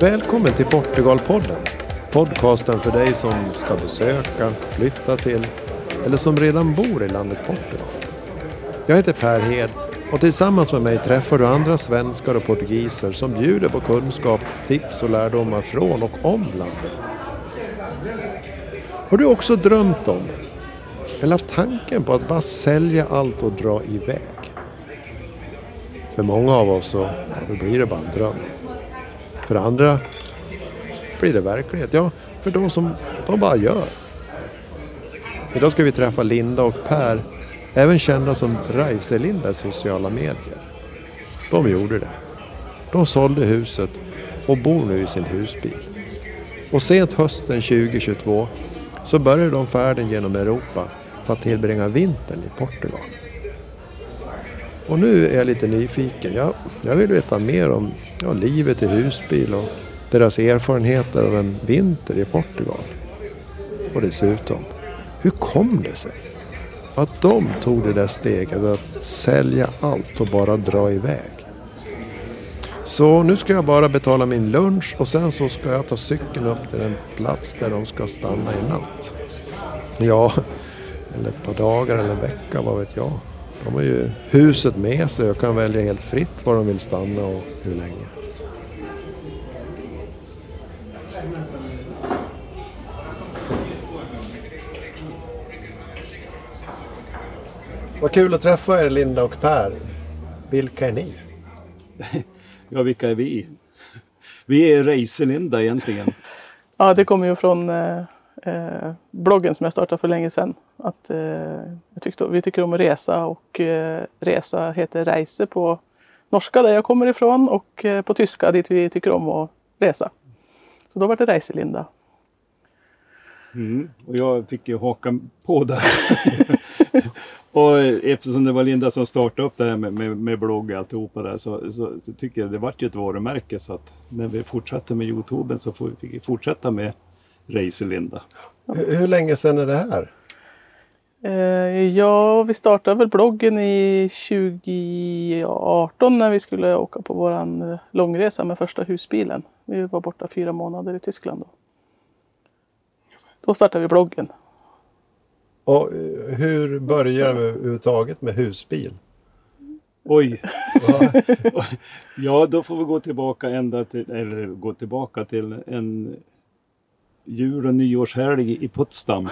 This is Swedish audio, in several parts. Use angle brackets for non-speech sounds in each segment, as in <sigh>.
Välkommen till Portugalpodden. Podcasten för dig som ska besöka, flytta till eller som redan bor i landet Portugal. Jag heter Per Hed och tillsammans med mig träffar du andra svenskar och portugiser som bjuder på kunskap, tips och lärdomar från och om landet. Har du också drömt om eller haft tanken på att bara sälja allt och dra iväg? För många av oss så ja, då blir det bara en dröm. För andra blir det verklighet. Ja, för de som de bara gör. Idag ska vi träffa Linda och Per, även kända som Reiselinda i sociala medier. De gjorde det. De sålde huset och bor nu i sin husbil. Och sent hösten 2022 så började de färden genom Europa för att tillbringa vintern i Portugal. Och nu är jag lite nyfiken. Jag, jag vill veta mer om ja, livet i husbil och deras erfarenheter av en vinter i Portugal. Och dessutom, hur kom det sig att de tog det där steget att sälja allt och bara dra iväg? Så nu ska jag bara betala min lunch och sen så ska jag ta cykeln upp till den plats där de ska stanna i natt. Ja, eller ett par dagar eller en vecka, vad vet jag. De har ju huset med sig och kan välja helt fritt var de vill stanna och hur länge. Vad kul att träffa er Linda och Per. Vilka är ni? <laughs> Ja, vilka är vi? Vi är Reiselinda egentligen. Ja, det kommer ju från eh, eh, bloggen som jag startade för länge sedan. Att, eh, jag tyckte, vi tycker om att resa och eh, resa heter Reise på norska där jag kommer ifrån och eh, på tyska dit vi tycker om att resa. Så då var det Reiselinda. Mm. Och jag fick ju haka på där. <laughs> och eftersom det var Linda som startade upp det här med, med, med blogg och alltihopa där så, så, så tycker jag det vart ju ett varumärke så att när vi fortsatte med Youtube så får vi fortsätta med Reiselinda. Hur, hur länge sedan är det här? Eh, ja, vi startade väl bloggen i 2018 när vi skulle åka på våran eh, långresa med första husbilen. Vi var borta fyra månader i Tyskland då. Då startade vi bloggen. Och eh, hur börjar det överhuvudtaget med husbil? Oj! <laughs> ja, då får vi gå tillbaka ända till, eller gå tillbaka till en jul och nyårshelg i Potsdam.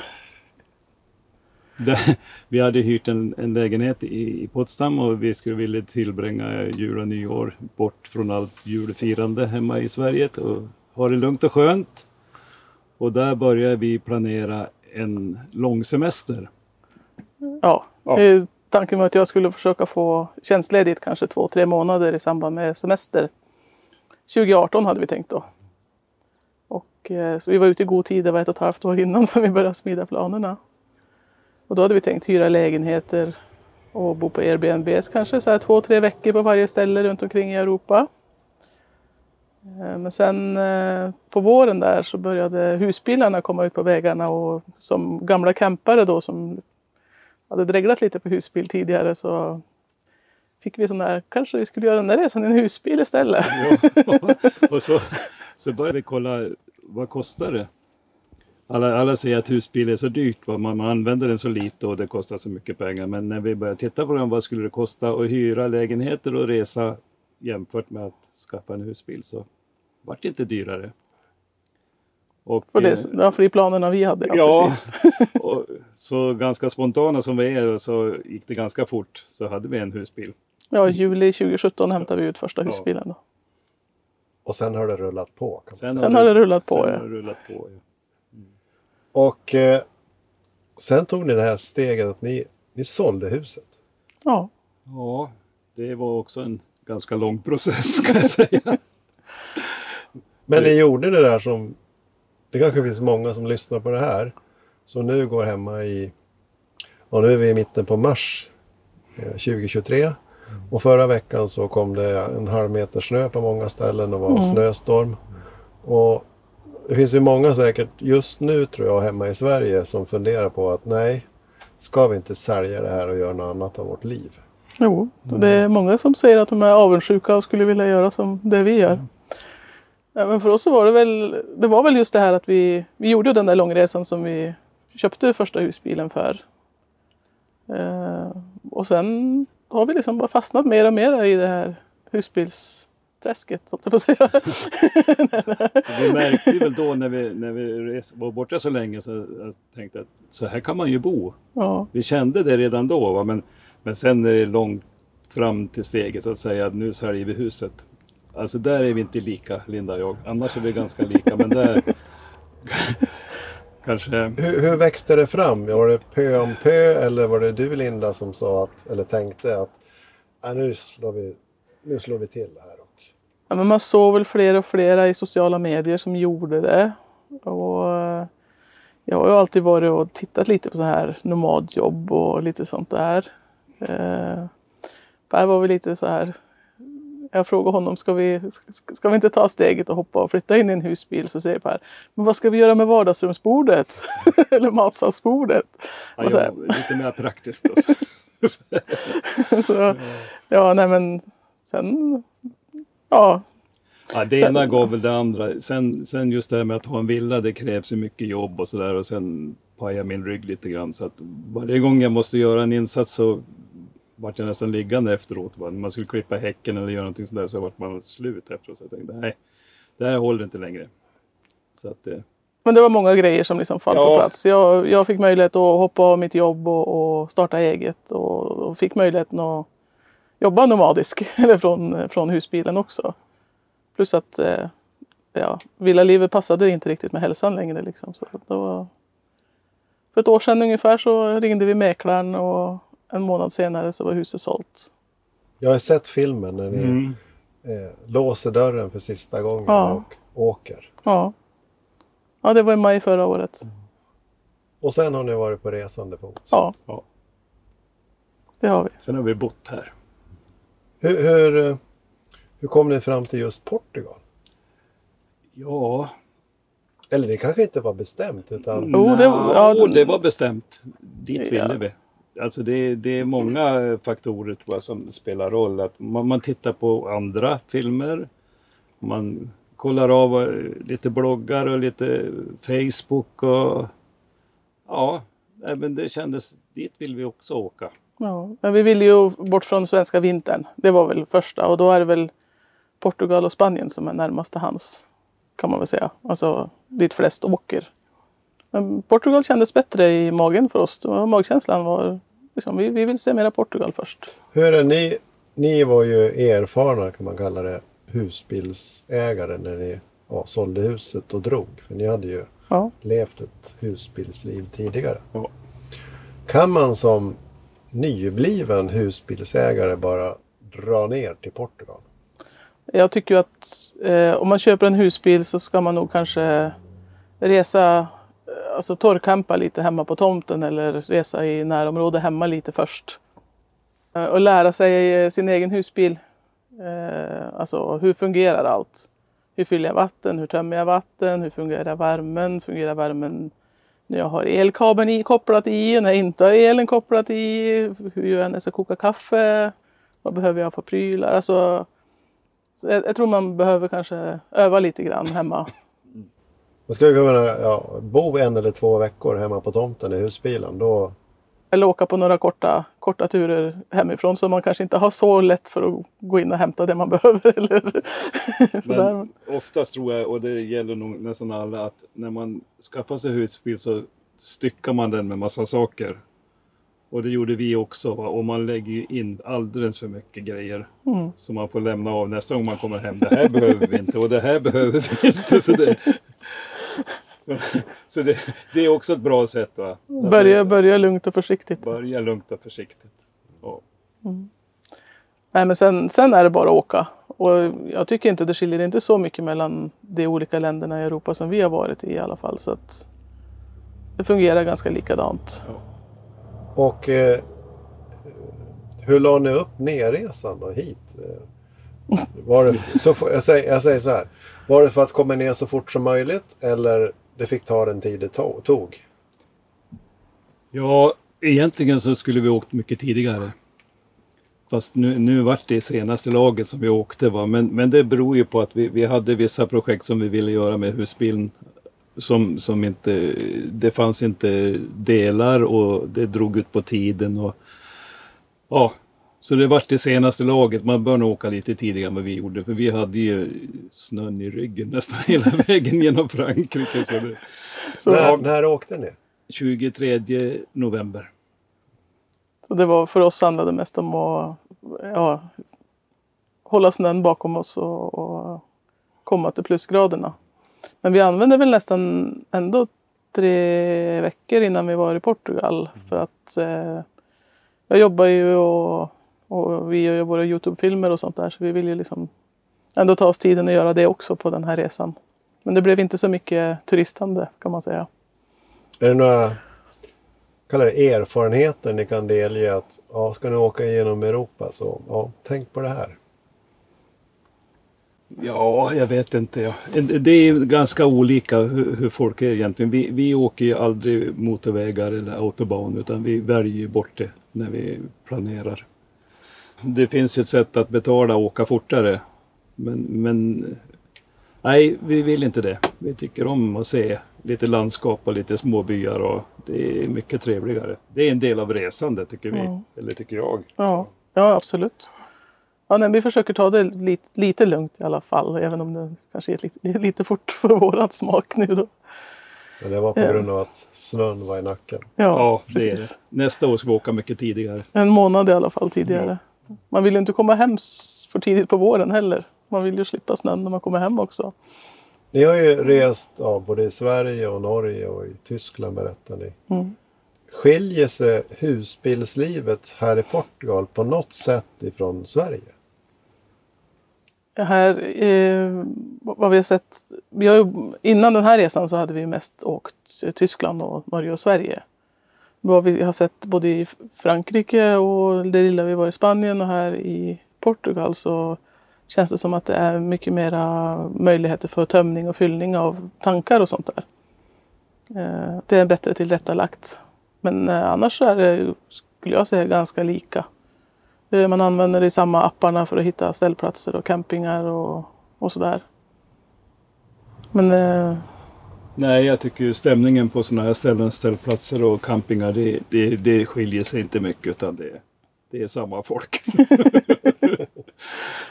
Där, vi hade hyrt en, en lägenhet i, i Potsdam och vi skulle vilja tillbringa jul och nyår bort från allt julfirande hemma i Sverige och ha det lugnt och skönt. Och där började vi planera en lång semester. Ja, ja. tanken var att jag skulle försöka få tjänstledigt kanske två, tre månader i samband med semester. 2018 hade vi tänkt då. Och, eh, så vi var ute i god tid, det var ett och ett halvt år innan <laughs> som vi började smida planerna. Och då hade vi tänkt hyra lägenheter och bo på Airbnb kanske så här två, tre veckor på varje ställe runt omkring i Europa. Eh, men sen eh, på våren där så började husbilarna komma ut på vägarna och som gamla campare då som hade dreglat lite på husbil tidigare så fick vi sån där, kanske vi skulle göra den där resan i en husbil istället. Ja. <laughs> och så, så började vi kolla, vad kostar det? Alla, alla säger att husbil är så dyrt, man, man använder den så lite och det kostar så mycket pengar. Men när vi började titta på den, vad skulle det kosta att hyra lägenheter och resa jämfört med att skaffa en husbil så vart det inte dyrare. Och, för det, eh, ja, för de planerna vi hade. Ja, ja <laughs> och, så ganska spontana som vi är så gick det ganska fort så hade vi en husbil. Ja, i juli 2017 hämtade vi ut första husbilen. Då. Och sen har det rullat på? Kan sen, sen har det rullat på, sen ja. Har det rullat på, ja. Mm. Och eh, sen tog ni det här steget att ni, ni sålde huset? Ja. Ja, det var också en ganska lång process kan jag säga. <laughs> Men ni gjorde det där som... Det kanske finns många som lyssnar på det här. Som nu går hemma i... Och nu är vi i mitten på mars 2023. Eh, och förra veckan så kom det en halv meter snö på många ställen och var mm. snöstorm. Och det finns ju många säkert just nu tror jag hemma i Sverige som funderar på att nej, ska vi inte sälja det här och göra något annat av vårt liv? Jo, det är många som säger att de är avundsjuka och skulle vilja göra som det vi gör. Men för oss så var det väl, det var väl just det här att vi, vi gjorde den där långresan som vi köpte första husbilen för. Eh, och sen har vi liksom bara fastnat mer och mer i det här husbilsträsket, så att säga. <laughs> Vi märkte väl då när vi, när vi res, var borta så länge så jag tänkte att så här kan man ju bo. ja. Vi kände det redan då va? Men, men sen är det långt fram till steget att säga att nu säljer vi huset. Alltså där är vi inte lika, Linda och jag. Annars är vi ganska lika men där <laughs> kanske... Hur, hur växte det fram? Var det pö om pö eller var det du Linda som sa att, eller tänkte att "Ah, nu, slår vi, nu slår vi till här? Ja, men man såg väl fler och flera i sociala medier som gjorde det. Och eh, jag har ju alltid varit och tittat lite på så här nomadjobb och lite sånt där. Eh, Per var väl lite så här. Jag frågade honom, ska vi, ska, vi inte ta steget och hoppa och flytta in i en husbil? Så säger Per, men vad ska vi göra med vardagsrumsbordet? <laughs> Eller matsalsbordet? Ja, Och så här. lite mer praktiskt. <laughs> <laughs> Så, ja, nej men sen, ja, Ja, det Sen- ena gav väl det andra. Sen, sen just det här med att ha en villa, det krävs ju mycket jobb och sådär och sen pajar min rygg lite grann. Så att varje gång jag måste göra en insats så vart jag nästan liggande efteråt. va. När man skulle klippa häcken eller göra någonting sådär så vart man slut efteråt. Så jag tänkte, nej, det här håller inte längre. Så att, eh, Men det var många grejer som liksom föll på Ja. plats. Jag, jag fick möjlighet att hoppa av mitt jobb och, och starta eget och, och fick möjligheten att jobba nomadisk <laughs> eller från, från husbilen också. Plus att eh, ja, villalivet passade inte riktigt med hälsan längre. Liksom. Så det var... För ett år sedan ungefär så ringde vi mäklaren och en månad senare så var huset sålt. Jag har sett filmen när ni mm. eh, låser dörren för sista gången Ja. och åker. Ja. ja, det var i maj förra året. Och sen har ni varit på resande fot. Ja, Ja. det har vi. Sen har vi bott här. Hur, hur, eh, hur kom ni fram till just Portugal? Ja, Eller det kanske inte var bestämt utan Jo, det- ja, det- det var bestämt. Dit ville Ja. vi. Alltså det, det är många faktorer tror jag som spelar roll. Att man, man tittar på andra filmer. Man kollar av eh, lite bloggar och lite Facebook och ja, men det kändes, dit vill vi också åka. Ja, men vi ville ju bort från svenska vintern. Det var väl första och då är det väl Portugal och Spanien som är närmaste hands. Kan man väl säga. Alltså dit flest åker. Men Portugal kändes bättre i magen för oss. Magkänslan var liksom, vi, vi vill se mera Portugal först. hur är ni? Ni var ju erfarna kan man kalla det husbilsägare när ni ja, sålde huset och drog. För ni hade ju Ja. levt ett husbilsliv tidigare. Ja. Kan man som nybliven husbilsägare bara dra ner till Portugal? Jag tycker ju att eh, om man köper en husbil så ska man nog kanske resa, eh, alltså torrkampa lite hemma på tomten eller resa i närområde hemma lite först. Eh, och lära sig eh, sin egen husbil. Eh, alltså hur fungerar allt? Hur fyller jag vatten? Hur tömmer jag vatten? Hur fungerar värmen? Fungerar värmen när jag har elkabeln i, kopplat i? När jag inte har elen kopplat i? Hur jag när ska koka kaffe? Vad behöver jag för prylar? Alltså, jag, jag tror man behöver kanske öva lite grann hemma. Man skulle kunna ja, bo en eller två veckor hemma på tomten i husbilen. Då, eller åka på några korta, korta turer hemifrån så man kanske inte har så lätt för att gå in och hämta det man <laughs> behöver. Eller. Men oftast tror jag, och det gäller nog nästan alla, att när man skaffar sig husbil så styckar man den med massa saker. Och det gjorde vi också. Va? Och man lägger ju in alldeles för mycket grejer. Mm. Så man får lämna av nästa gång man kommer hem. Det här behöver vi inte och det här behöver vi inte. Så det, <laughs> så det, det är också ett bra sätt. Va? Att Börja, börja lugnt och försiktigt. Börja lugnt och försiktigt. Ja. Nej, men sen, sen är det bara att åka. Och jag tycker inte det skiljer inte så mycket mellan de olika länderna i Europa som vi har varit i i alla fall. Så att det fungerar ganska likadant. och eh, hur la ni upp nerresan då hit? Var det, så, jag, säger, jag säger så här. Var det för att komma ner så fort som möjligt eller det fick ta den tid det tog? Ja, egentligen så skulle vi åkt mycket tidigare. Fast nu, nu vart det senaste laget som vi åkte. Va? Men, men det beror ju på att vi, vi hade vissa projekt som vi ville göra med husbilen. Som, som inte, det fanns inte delar och det drog ut på tiden. Och, ja, så det vart det senaste laget. Man bör nog åka lite tidigare än vad vi gjorde. För vi hade ju snön i ryggen nästan hela <laughs> vägen genom Frankrike. Så det, Så, När, när åkte ni? 23 november. så det var för oss handlade det mest om att ja, hålla snön bakom oss och, och komma till plusgraderna. Men vi använde väl nästan ändå tre veckor innan vi var i Portugal. För att eh, jag jobbar ju och, och vi gör våra Youtube-filmer och sånt där. Så vi vill ju liksom ändå ta oss tiden att göra det också på den här resan. Men det blev inte så mycket turistande kan man säga. Är det några kallar det erfarenheter ni kan delge att ja, ska ni åka igenom Europa så ja, tänk på det här. Ja, jag vet inte. Det är ganska olika hur, folk är egentligen. Vi, vi åker ju aldrig motorvägar eller autobahn utan vi väljer ju bort det när vi planerar. Det finns ju ett sätt att betala och åka fortare. Men, men nej, vi vill inte det. Vi tycker om att se lite landskap och lite småbyar och det är mycket trevligare. Det är en del av resandet tycker vi. Mm. Eller tycker jag. Ja, ja absolut. Ja, nej, vi försöker ta det lite, lite lugnt i alla fall. Även om det kanske är lite, lite fort för våran smak nu då. Men det var på grund av att snön var i nacken. Ja, Ja, det är det. precis. Nästa år ska vi åka mycket tidigare. En månad i alla fall tidigare. Man vill ju inte komma hem för tidigt på våren heller. Man vill ju slippa snön när man kommer hem också. Ni har ju rest ja, både i Sverige och Norge och i Tyskland berättar ni. Mm. Skiljer sig husbilslivet här i Portugal på något sätt ifrån Sverige? Här, eh, vad vi har sett, vi har ju, innan den här resan så hade vi mest åkt Tyskland och Norge och Sverige. Vad vi har sett både i Frankrike och det lilla vi var i Spanien och här i Portugal så känns det som att det är mycket mera möjligheter för tömning och fyllning av tankar och sånt där. Eh, det är bättre tillrättalagt. Men eh, annars så är det, skulle jag säga, ganska lika. Eh, man använder de samma apparna för att hitta ställplatser och campingar och, och sådär. Men eh, Nej, jag tycker ju stämningen på sådana här ställen, ställplatser och campingar, det, det, det skiljer sig inte mycket utan det, det är samma folk. <laughs>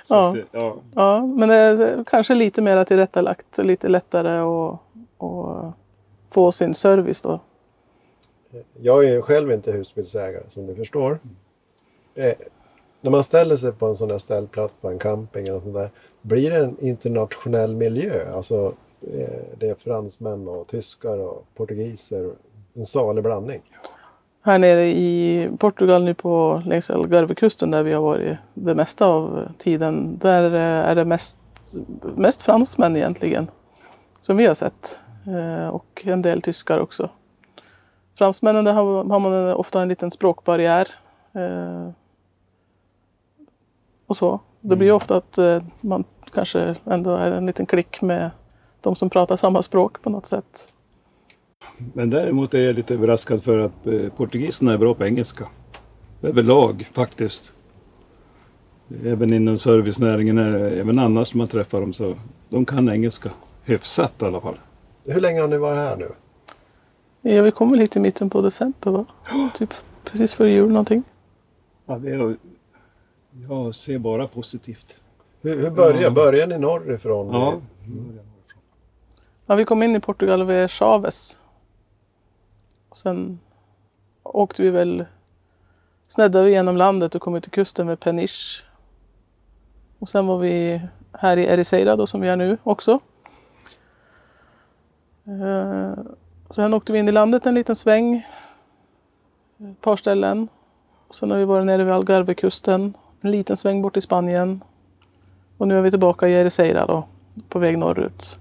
Ja. det, ja. ja, men det är kanske lite mer tillrättalagt och lite lättare att, att få sin service då. Jag är ju själv inte husbilsägare som du förstår. Eh, när man ställer sig på en sån här ställplats på en camping eller sånt där. Blir det en internationell miljö? Alltså det är fransmän och tyskar och portugiser. En salig blandning. Här nere i Portugal nu på längs Algarvekusten där vi har varit det mesta av tiden. Där eh, är det mest, mest fransmän egentligen. Som vi har sett. Eh, Och en del tyskar också. Fransmännen där har, man ofta en liten språkbarriär. eh, Och så. Det blir ju ofta att eh, man kanske ändå är en liten klick med de som pratar samma språk på något sätt. Men däremot är jag lite överraskad för att eh, portugiserna är bra på engelska. Överlag faktiskt. Även inom servicenäringen, även annars när man träffar dem så de kan engelska. Hyfsat i alla fall. Hur länge har ni varit här nu? Ja, vi kom väl hit i mitten på december va? <gasps> Typ precis före jul någonting. Ja, vi har, jag ser bara positivt. Hur, hur börjar, Ja. börjar ni norrifrån? Ja. Ja, vi kom in i Portugal vid Chaves. Och sen åkte vi väl, sneddade vi genom landet och kom ut till kusten vid Peniche. Och sen var vi här i Ericeira då som vi är nu också. Eh, Sen åkte vi in i landet en liten sväng. Ett par ställen. Och sen har vi varit nere vid Algarvekusten. En liten sväng bort i Spanien. Och nu är vi tillbaka i Ericeira då. På väg norrut.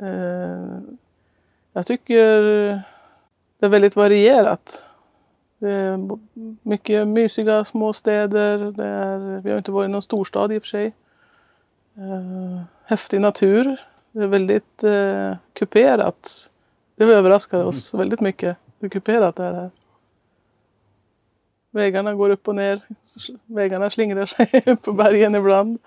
Eh, Jag tycker det är väldigt varierat. Det är mycket mysiga små städer. Det är, vi har inte varit i någon storstad i och för sig. Eh, Häftig natur. Det är väldigt eh, kuperat. Det överraskade oss väldigt mycket hur kuperat det är här. Vägarna går upp och ner. Vägarna slingrar sig <laughs> på bergen ibland.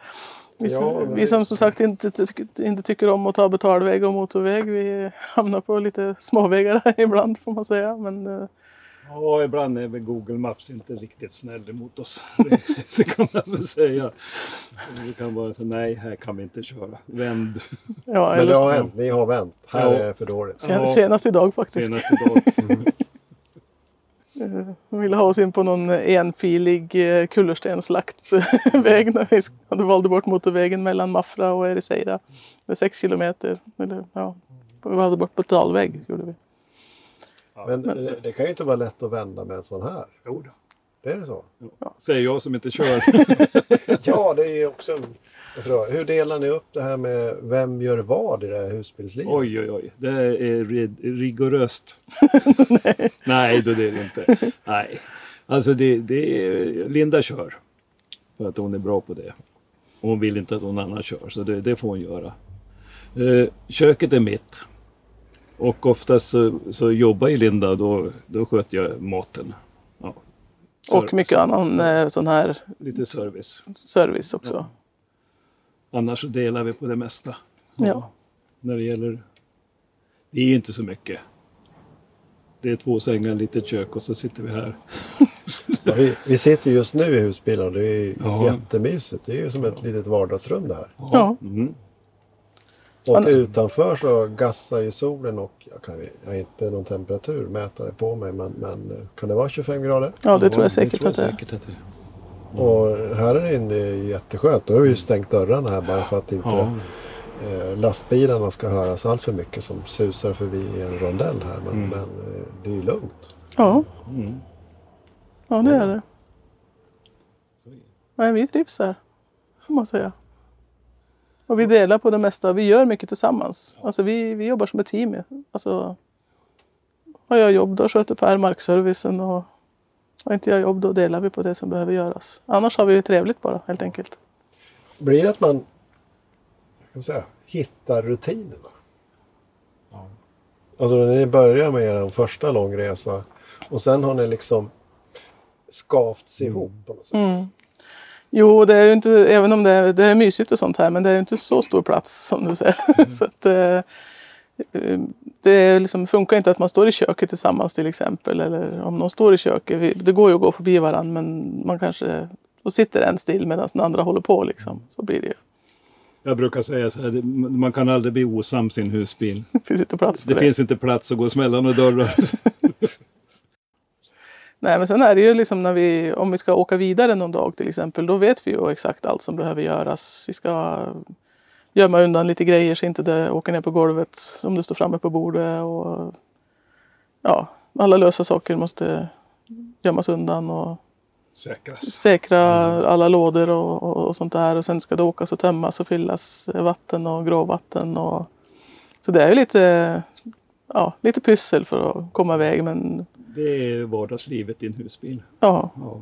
Vi, Ja, som, men vi som som sagt inte, inte tycker om att ta betalväg och motorväg. Vi hamnar på lite småvägar <laughs> ibland får man säga. Men eh, Ja, ibland är väl Google Maps inte riktigt snäll mot oss. <laughs> Det, kan man väl säga. Vi kan bara säga nej, här kan vi inte köra. Vänd ja, Men det eller, har hänt, ni har vänt. Här Ja. är det för dåligt. sen, Ja. senast idag faktiskt. senaste dagen. Eh, <laughs> De ville ha oss in på någon enfilig eh, kullerstenslagt väg när vi hade valde bort motorvägen mellan Mafra och Ericeira. Det är sex kilometer. Eller, ja, vi valde bort betalväg gjorde vi. Men det, det kan ju inte vara lätt att vända med en sån här. Jo då. Det är det så? Säger jag som inte kör. <laughs> Ja, det är ju också en fråga. Hur delar ni upp det här med vem gör vad i det här husbilslivet? Oj, oj, oj. Det är ri- rigoröst. <laughs> Nej, då det är det inte. Nej. Alltså, det, det är, Linda kör. För att hon är bra på det. Och hon vill inte att någon annan kör, så det, det får hon göra. Eh, köket är mitt. Och oftast så, så jobbar ju Linda, då, då sköter jag maten. Ja. Och mycket annan eh, sån här Lite service. service också. Annars så delar vi på det mesta. Ja. När det gäller... Det är ju inte så mycket. Det är två sängar, litet kök och så sitter vi här. <laughs> Ja, vi, vi sitter just nu i husbilen och det är Ja. jättemysigt. Det är ju som ett litet vardagsrum det här. Ja. Mm. Och Man- utanför så gassar ju solen och jag, kan, jag har inte någon temperaturmätare på mig men, men kan det vara 25 grader? ja, det tror jag säkert tror att det är. säkert att det är. Och här är det jätteskönt. Då har vi ju stängt dörrarna här bara för att inte Ja. eh, lastbilarna ska höras allt för mycket som susar förbi i en rondell här. Men, Mm. men eh, det är ju lugnt. Ja, Mm. ja det är det. Så är det. Nej, vi trivs här. Får man säga. Och vi delar på det mesta. Vi gör mycket tillsammans. Alltså vi, vi jobbar som ett team. Alltså, har jag jobb då sköter Per markservicen och har inte jag jobb då delar vi på det som behöver göras. Annars har vi ju trevligt bara helt enkelt. Blir det att man kan man säga, hittar rutinerna? Ja. Alltså när ni börjar med er första långresa och sen har ni liksom skavts ihop på något sätt. Mm. Jo, det är ju inte, även om det är, det är mysigt och sånt här, men det är ju inte så stor plats som du säger. <laughs> så att, eh, det liksom funkar inte att man står i köket tillsammans till exempel. Eller om någon står i köket. Det går ju att gå förbi varandra men man kanske... Då sitter en still medan den andra håller på liksom. Så blir det ju. Jag brukar säga så här, man kan aldrig bli osams i en husbil. <laughs> Det finns inte plats för Det det. finns inte plats att gå emellan och dörrar. <laughs> Nej, men sen är det ju liksom när vi, om vi ska åka vidare någon dag till exempel, då vet vi ju exakt allt som behöver göras. Vi ska gömma undan lite grejer så inte det åker ner på golvet om det står framme på bordet. Och, ja, alla lösa saker måste gömmas undan och Säkras. säkra alla lådor och, och, och sånt där. Och sen ska det åkas och tömmas och fyllas vatten och gråvatten. Och, så det är ju lite, ja, lite pyssel för att komma iväg. Men Det är vardagslivet i en husbil. ja, Ja.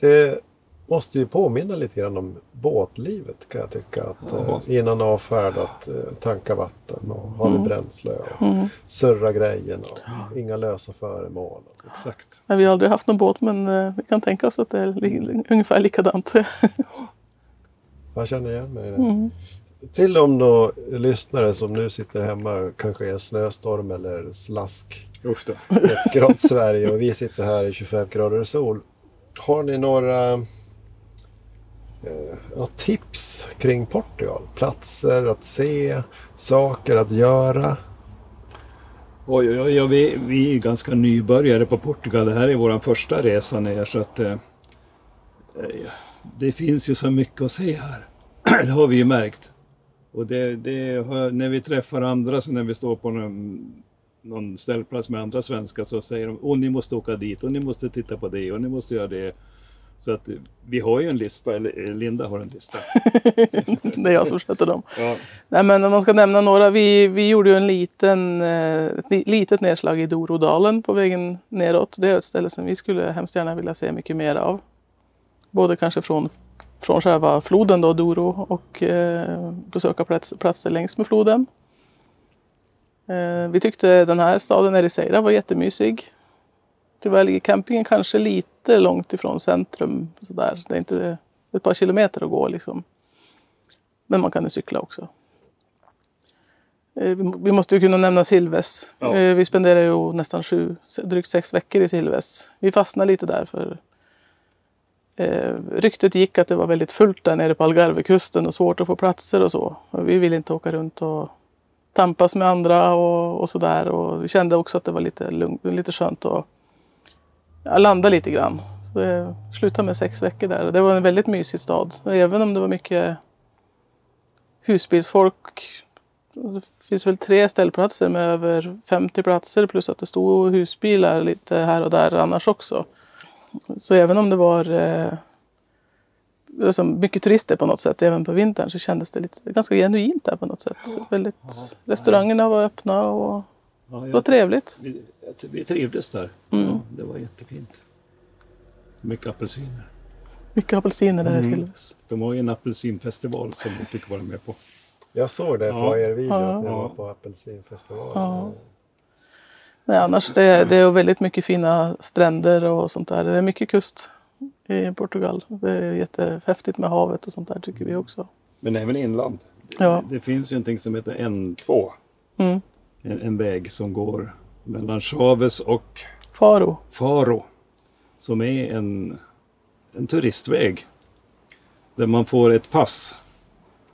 Det måste ju påminna lite grann om båtlivet kan jag tycka. Att, Ja. eh, innan avfärdat eh, tanka vatten och ha Mm. bränsle och surra grejerna. Och inga lösa föremål. Exakt. Vi har aldrig haft någon båt men eh, vi kan tänka oss att det är li- ungefär likadant. <laughs> Jag känner igen mig i det. Mm. Till de då lyssnare som nu sitter hemma kanske i en snöstorm eller slask Usch då. ett grått Sverige och vi sitter här i 25 grader sol. Har ni några eh, tips kring Portugal? Platser att se, saker att göra? Oj, oj, oj, ja, vi, vi är ganska nybörjare på Portugal. Det här är vår första resa ner så att eh, det finns ju så mycket att se här. <clears throat> det har vi ju märkt. Och det, det när vi träffar andra, så när vi står på någon, någon ställplats med andra svenskar så säger de åh ni måste åka dit och ni måste titta på det och ni måste göra det. Så att eh, vi har ju en lista, eller eh, Linda har en lista. <laughs> det är jag som sköter dem. Ja, Nej, men om man ska nämna några. Vi, vi gjorde ju en liten, eh, ett li- litet nedslag i Dorodalen på vägen neråt. Det är ett ställe som vi skulle hemskt gärna vilja se mycket mer av. Både kanske från, från själva floden då, Doro och eh, besöka plats, platser längs med floden. Eh, vi tyckte den här staden Ericeira var jättemysig. Puhtiväli campingen kanske lite långt ifrån centrum. Sådär. Det är inte ett par kilometer att gå liksom. Men man kan ju cykla också. Eh, vi måste ju kunna nämna Silves. Ja. Eh, Vi spenderar ju nästan sju, drygt sex veckor i Silves. Vi fastnade lite där för eh, ryktet gick att det var väldigt fullt där nere på Algarvekusten och svårt att få platser och så. Och vi ville inte åka runt och tampas med andra och, och sådär. Och vi kände också att det var lite, lugn, lite skönt att ja, landa lite grann. Så det slutade med sex veckor där. Och det var en väldigt mysig stad. Och även om det var mycket husbilsfolk. Det finns väl tre ställplatser med över 50 platser plus att det stod husbilar lite här och där annars också. Så även om det var eh, alltså mycket turister på något sätt även på vintern så kändes det lite, ganska genuint där på något sätt. Väldigt, restaurangerna var öppna och Ja, det var trevligt. vi, vi trivdes där. Mm. Ja, det var jättefint. Mycket apelsiner. Mycket apelsiner där i Mm. Silves. De har ju en apelsinfestival som vi fick vara med på. Jag såg det på Ja. er video Ja. att ni Ja. var på apelsinfestivalen. Ja. Nej, annars det, det är väldigt mycket fina stränder och sånt där. Det är mycket kust i Portugal. Det är jättehäftigt med havet och sånt där tycker vi också. Men även inland. Ja. Det, det finns ju någonting som heter N2. Mm. En, en väg som går mellan Chaves och Faro. Faro. Som är en, en turistväg. Där man får ett pass.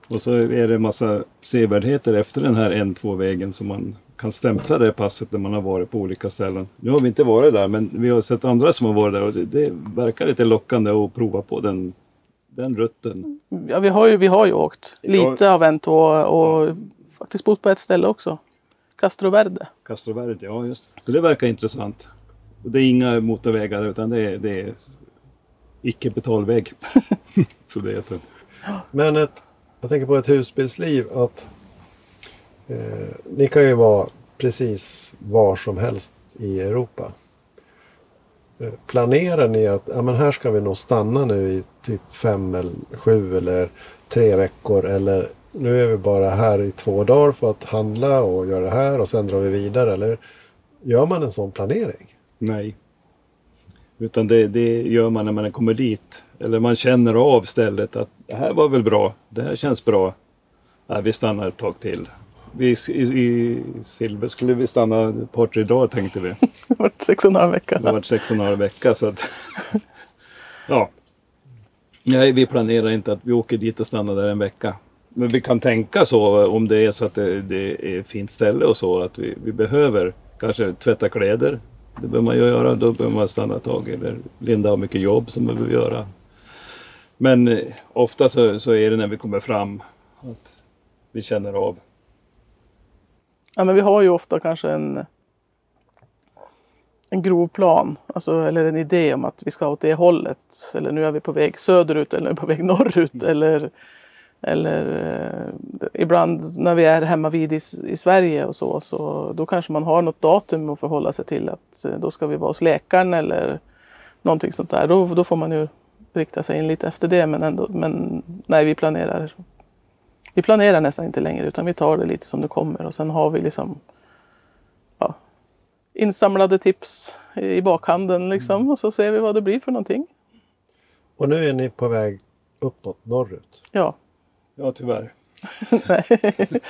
Och så är det en massa sevärdheter efter den här N2-vägen som man kan stämpla det passet när man har varit på olika ställen. Nu har vi inte varit där men vi har sett andra som har varit där och det, det verkar lite lockande att prova på den, den rutten. Ja, vi, har ju, vi har ju åkt Ja. lite av en och, och faktiskt bott på ett ställe också. Castro Verde. Castroverde, ja just det. Så det verkar intressant. Och det är inga motorvägar utan det är, det är icke betalväg. <laughs> så det heter. Men ett, jag tänker på ett husbilsliv att eh, ni kan ju vara precis var som helst i Europa. Eh, Planerar ni att ja, men här ska vi nog stanna nu i typ fem eller sju eller tre veckor eller nu är vi bara här i två dagar för att handla och göra det här och sen drar vi vidare eller gör man en sån planering? Nej. Utan det, det gör man när man kommer dit. Eller man känner av stället att det här var väl bra. Det här känns bra. Nej, vi stannar ett tag till. Vi, i, I Silver skulle vi stanna ett par tre dagar tänkte vi. <laughs> Det var sex och en halv vecka. Det varit sex och en halv vecka så att... <laughs> ja. Nej, vi planerar inte att vi åker dit och stannar där en vecka. Men vi kan tänka så om det är så att det, det är fint ställe och så att vi, vi behöver kanske tvätta kläder. Det behöver man ju göra. Då behöver man stanna ett tag. Eller Linda har mycket jobb som man behöver göra. Men eh, ofta så, så är det när vi kommer fram att vi känner av. Ja, men vi har ju ofta kanske en, en grov plan. Alltså, eller en idé om att vi ska åt det hållet. Eller nu är vi på väg söderut eller på väg norrut. Eller, eller eh, ibland när vi är hemma vid i, i Sverige och så, så. Då kanske man har något datum att förhålla sig till. Att eh, då ska vi vara hos läkaren eller någonting sånt där. Då, då får man ju rikta sig in lite efter det. Men, ändå, men nej, vi planerar vi planerar nästan inte längre utan vi tar det lite som det kommer och sen har vi liksom ja, insamlade tips i bakhanden liksom och så ser vi vad det blir för någonting. Och nu är ni på väg uppåt norrut. Ja, Ja, tyvärr. <laughs> nej. <laughs>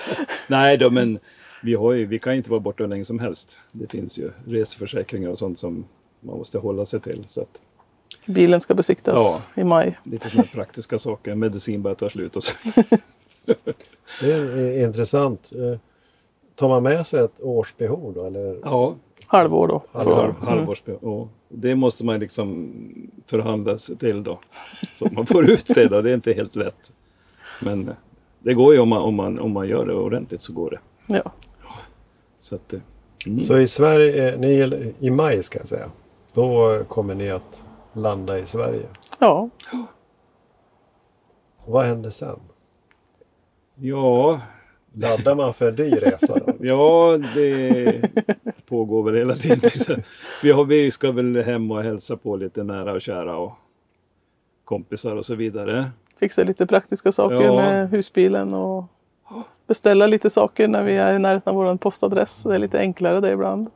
Nej då, men vi, har ju, vi kan inte vara borta hur länge som helst. Det finns ju reseförsäkringar och sånt som man måste hålla sig till. Så att, bilen ska besiktas i maj. lite sådana praktiska saker. Medicin börjar ta slut och så. <laughs> Det är intressant. Eh, Tar man med sig ett årsbehov då? Eller? Ja, Halvår då. Halvår. halv, halvårsbe- ja. Det måste man liksom förhandla sig till då. Så man får ut det då. Det är inte helt lätt. Men eh, det går ju om man, om man, om man gör det ordentligt så går det. Ja. Så att, eh, mm. Så i Sverige, ni, i maj ska jag säga, då kommer ni att landa i Sverige. ja, Och vad händer sen? Ja, Laddar man för en dyr resa då? <laughs> Ja, det pågår väl hela tiden. Vi, har, vi ska väl hem och hälsa på lite nära och kära och kompisar och så vidare. fixa lite praktiska saker Ja. med husbilen och beställa lite saker när vi är i närheten av vår postadress. Det är lite enklare det ibland.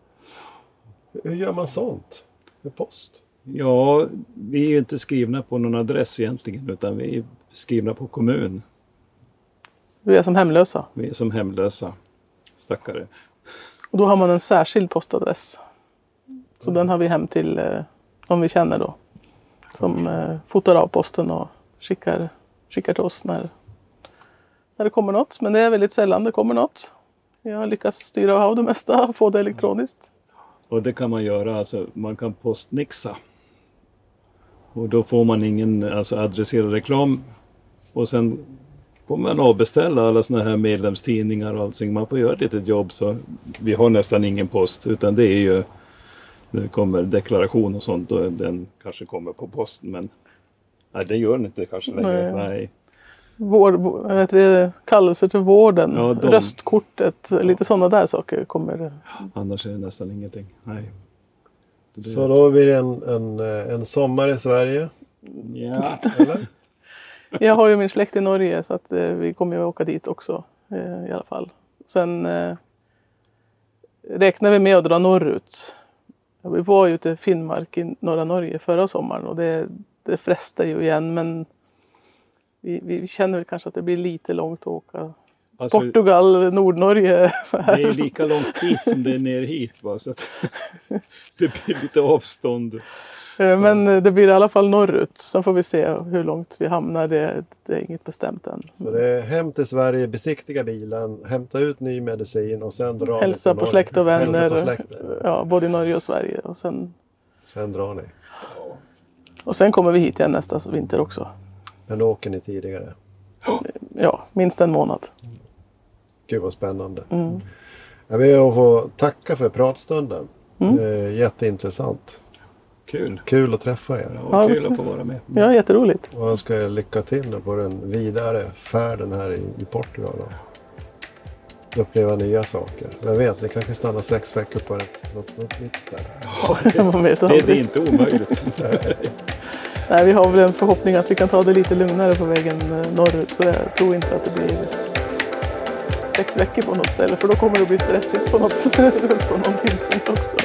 Hur gör man sånt? med post? Ja, vi är ju inte skrivna på någon adress egentligen utan vi är skrivna på kommun. Vi är som hemlösa. Vi är som hemlösa stackare. Och då har man en särskild postadress. Så den har vi hem till eh, de vi känner då. Som eh, fotar av posten och skickar, skickar till oss när, när det kommer något. Men det är väldigt sällan det kommer något. Jag har lyckats styra av det mesta och få det elektroniskt. Och det kan man göra, alltså man kan postnixa. Och då får man ingen alltså, adresserad reklam. Och sen får man avbeställa alla sådana här medlemstidningar och allting. Man får göra ett litet jobb så vi har nästan ingen post utan det är ju när det kommer deklaration och sånt och den kanske kommer på posten men nej det gör den inte kanske längre. Nej. Nej. Vår, heter det, kallelser till vården, Ja, de- röstkortet, lite sådana där saker kommer. Annars är det nästan ingenting. Nej. Det- Så då blir det en, en, en sommar i Sverige, Ja. eller? Jag har ju min släkt i Norge så att eh, vi kommer ju åka dit också eh, i alla fall. Sen eh, räknar vi med att dra norrut. Vi var ju ute i Finnmark i norra Norge förra sommaren och det, det frestar ju igen men vi, vi känner väl kanske att det blir lite långt att åka. Alltså, Portugal, Nordnorge. Så det är lika långt dit som det är ner hit. Bara, så att <laughs> det blir lite avstånd. Eh, Men eh, det blir i alla fall norrut. Sen får vi se hur långt vi hamnar. Det, det är inget bestämt än. Så det är hem till Sverige, besiktiga bilen, hämta ut ny medicin och sen dra Hälsa på släkt och vänner. Ja, både i Norge och Sverige. Och sen, Sen drar ni. och sen kommer vi hit igen nästa vinter också. Men då åker ni tidigare. Ja, minst en månad. Gud vad spännande. Mm. Jag ber att få tacka för pratstunden. Mm. Jätteintressant. Kul. Kul att träffa er. Ja, Ja. kul att få vara med. Ja, jätteroligt. Och jag önskar er lycka till på den vidare färden här i, i Portugal. Och uppleva nya saker. Vem vet, ni kanske stannar sex veckor på ett, något, något nytt ställe. <laughs> <laughs> Vet Det, det är inte omöjligt. <laughs> Nej, vi har väl en förhoppning att vi kan ta det lite lugnare på vägen eh, norrut. Så jag tror inte att det blir sex veckor på något ställe. För då kommer det bli stressigt på något, <laughs> på någon tidpunkt också.